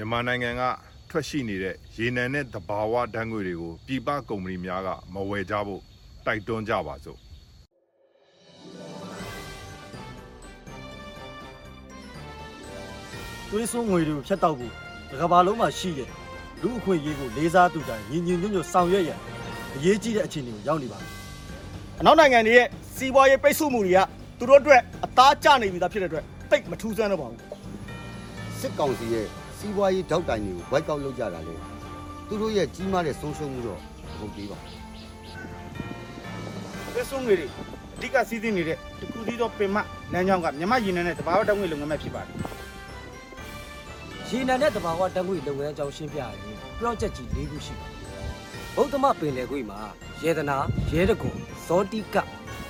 မြန်မာနိုင်ငံကထွက်ရှိနေတဲ့ရေနံနဲ့သဘာဝဓာတ်ငွေတွေကိုပြည်ပကုမ္ပဏီများကမဝယ်ကြဖို့တိုက်တွန်းကြပါစို့သွေးစွန်းငွေတွေကိုဖျက်တောက်ဖို့တစ်ကမ္ဘာလုံးမှာရှိတဲ့လူအခွင့်အရေးကိုလေးစားသူတိုင်းညီညီညွတ်ညွတ်ဆောင်ရွက်ရန်အရေးကြီးတဲ့အခြေအနေကိုရောက်နေပါပြီအနောက်နိုင်ငံတွေရဲ့စီးပွားရေးပိတ်ဆို့မှုတွေကသူတို့အတွက်အသားကျနေပြီသားဖြစ်တဲ့အတွက်တိတ်မထူးဆန်းတော့ပါဘူးစစ်ကောင်စီရဲ့ စီးပွားရေးထောက်တိုင်တွေကိုဝိုက်ကောက်လုပ်ကြတာလေသူတို့ရဲ့ကြီးမားတဲ့ဆုံးရှုံးမှုတော့မဟုတ်သေးပါဘူး။သက်ဆုံးငွေတွေအဓိကစီးဆင်းနေတဲ့တခုသီးသောပင်မလမ်းကြောင်းကမြမရင်းနဲ့တဘာဝတောင်းငွေလုပ်ငန်းမဲ့ဖြစ်ပါတယ်ရေနံနဲ့တဘာဝတံငွေလုပ်ငန်းအကြောင်းရှင်းပြရင် project ကြီး၄ခုရှိပါတယ်။ဗုဒ္ဓမပင်လယ်ကွေ့မှာရေဒနာရဲတကုံဇောတိက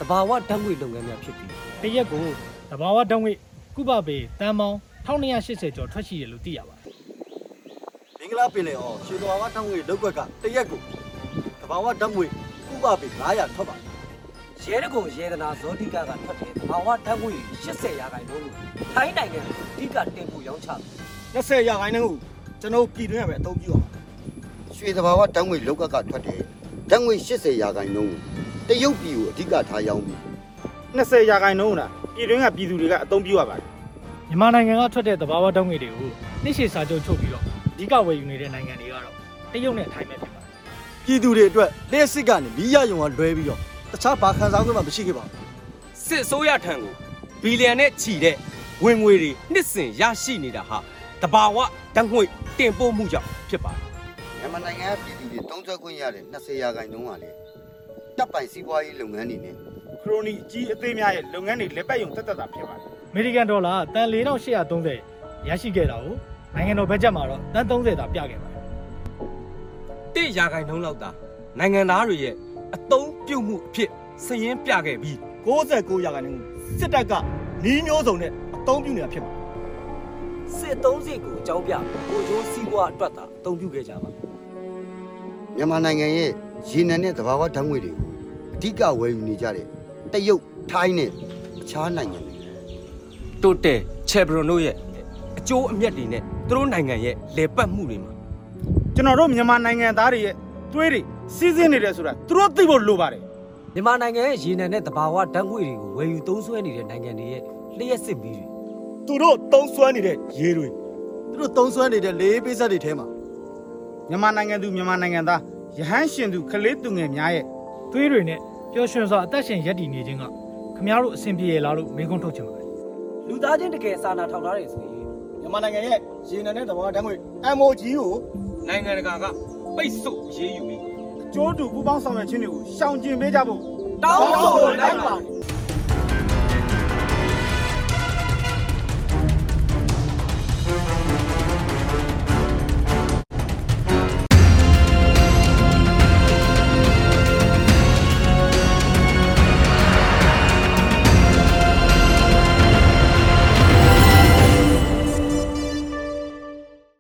တဘာဝတံငွေလုပ်ငန်းများဖြစ်ပြီးတရက်ကိုတဘာဝဓာတ်ငွေကုပပေတန်ပေါင်း 1280ကျော်ထွက်ရှိတယ်လို့သိရပါတယ်မင်္ဂလာပင်လေအောင်ရွှေတော်ဝါတောင်းငွေလောက်ကွက်ကတရက်ကိုတဘာဝဓာတ်ငွေကုပပေ900ထွက်ပါတယ်ရဲတကုံရေဒနာဇောတိကကထွက်တဲ့တဘာဝတံငွေ80ရာခိုင်နှုန်းကိုထိုင်းနိုင်ငံကိုအဓိကတင်ပို့ရောင်းချတယ်။20ရာခိုင်နှုန်းကိုကျွန်တော်ပြည်တွင်းရပဲအသုံးပြုအောင်ရွှေသဘာဝတန်းငွေလောက်ကကထွက်တယ်တန်းငွေ80ရာခိုင်နှုန်းကိုတရုတ်ပြည်ကိုအဓိကထားရောင်းပြီး20ရာခိုင်နှုန်းကပြည်တွင်းကပြည်သူတွေကအသုံးပြုရပါတယ် မြန်မာနိုင်ငံကထွက်တဲ့တဘာဝဓာတ်ငွေတွေကိုနှိရှေစာချုပ်ချုပ်ပြီးတော့အဓိကဝယ်ယူနေတဲ့နိုင်ငံတွေကတော့တရုတ်နဲ့ထိုင်းပဲဖြစ်ပါတယ်ပြည်သူတွေအတွက်လက်စစ်ကနေမီးရယုံကလွဲပြီးတော့တခြားဘာခံစားခွင့်မှမရှိခဲ့ပါဘူးစစ်အစိုးရထံကိုဘီလီယံနဲ့ချီတဲ့ဝင်ငွေတွေနှစ်စဉ်ရရှိနေတာဟာတဘာဝဓာတ်ငွေတင်ပို့မှုကြောင့်ဖြစ်ပါတယ်မြန်မာနိုင်ငံကပြည်သူတွေတုံးထွက်ခွင့်ရတဲ့20ရာခိုင်နှုန်းကလည်းတပ်ပိုင်စီးပွားရေးလုပ်ငန်းတွေနဲ့။ခရိုနီအကြီးအသေးများရဲ့လုပ်ငန်းတွေလက်ပတ်ယုံတက်တက်တာဖြစ်ပါတယ်အ မေရိကန်ဒေါ်လာတန်4830ရရှိခဲ့တာကိုနိုင်ငံတော်ဘတ်ဂျက်မှာတော့တန်30သာပြခဲ့ပါတယ်တိရာခိုင်နှုန်းလောက်သာနိုင်ငံသားတွေရဲ့အသုံးပြုမှုအဖြစ်စည်ရင်းပြခဲ့ပြီး။69ရာခိုင်နှုန်းကိုစစ်တပ်ကနီးမျိုးစုံနဲ့အသုံးပြုနေတာဖြစ်ပါတယ်စစ်အသုံးစိတ်ကိုအကြောင်းပြကိုကျိုးစီးပွားအတွက်သာအသုံးပြုခဲ့ကြပါမြန်မာနိုင်ငံရဲ့ရေနံနဲ့သဘာဝဓာတ်ငွေတွေကိုအဓိကဝယ်ယူနေကြတဲ့တရုတ်ထိုင်းနဲ့အခြားနိုင်ငံတွေ တိုတယ်ချေဘရွန်တို့ရဲ့အကျိုးအမြတ်တွေနဲ့သူတို့နိုင်ငံရဲ့လေပတ်မှုတွေမှာ။ကျွန်တော်တို့မြန်မာနိုင်ငံသားတွေရဲ့သွေးတွေစီးဆင်းနေတယ်ဆိုတာသူတို့သိဖို့လိုပါတယ်မြန်မာနိုင်ငံရဲ့ရေနံနဲ့တဘာဝဓာတ်ငွေတွေကိုဝယ်ယူသုံးစွဲနေတဲ့နိုင်ငံတွေရဲ့လျှက်စစ်ပြီးတွေ။သူတို့သုံးစွဲနေတဲ့ရေတွေသူတို့တုံးဆွဲနေတဲ့လေးပေးဆက်တွေထဲမှာမြန်မာနိုင်ငံသူမြန်မာနိုင်ငံသားရဟန်းရှင်သူကလေးသူငယ်များရဲ့သွေးတွေနဲ့ပျော်ရွှင်စွာအသက်ရှင်ရပ်တည်နေခြင်းကခမားတို့အဆင်ပြေရလားလို့မေးခွန်းထုတ်ချင်ပါတယ် လူသားချင်းတကယ်စာနာထောက်ထားတယ်ဆိုရင်မြန်မာနိုင်ငံရဲ့ရေနံနဲ့သဘာဝဓာတ်ငွေ MOG ကိုနိုင်ငံတကာကပိတ်ဆို့အရေးယူပြီးကျိုးတူပူးပေါင်းဆောင်ရွက်ခြင်းတွေကိုရှောင်ကျဉ်ပေးကြဖို့တောင်းဆိုလိုက်ပါ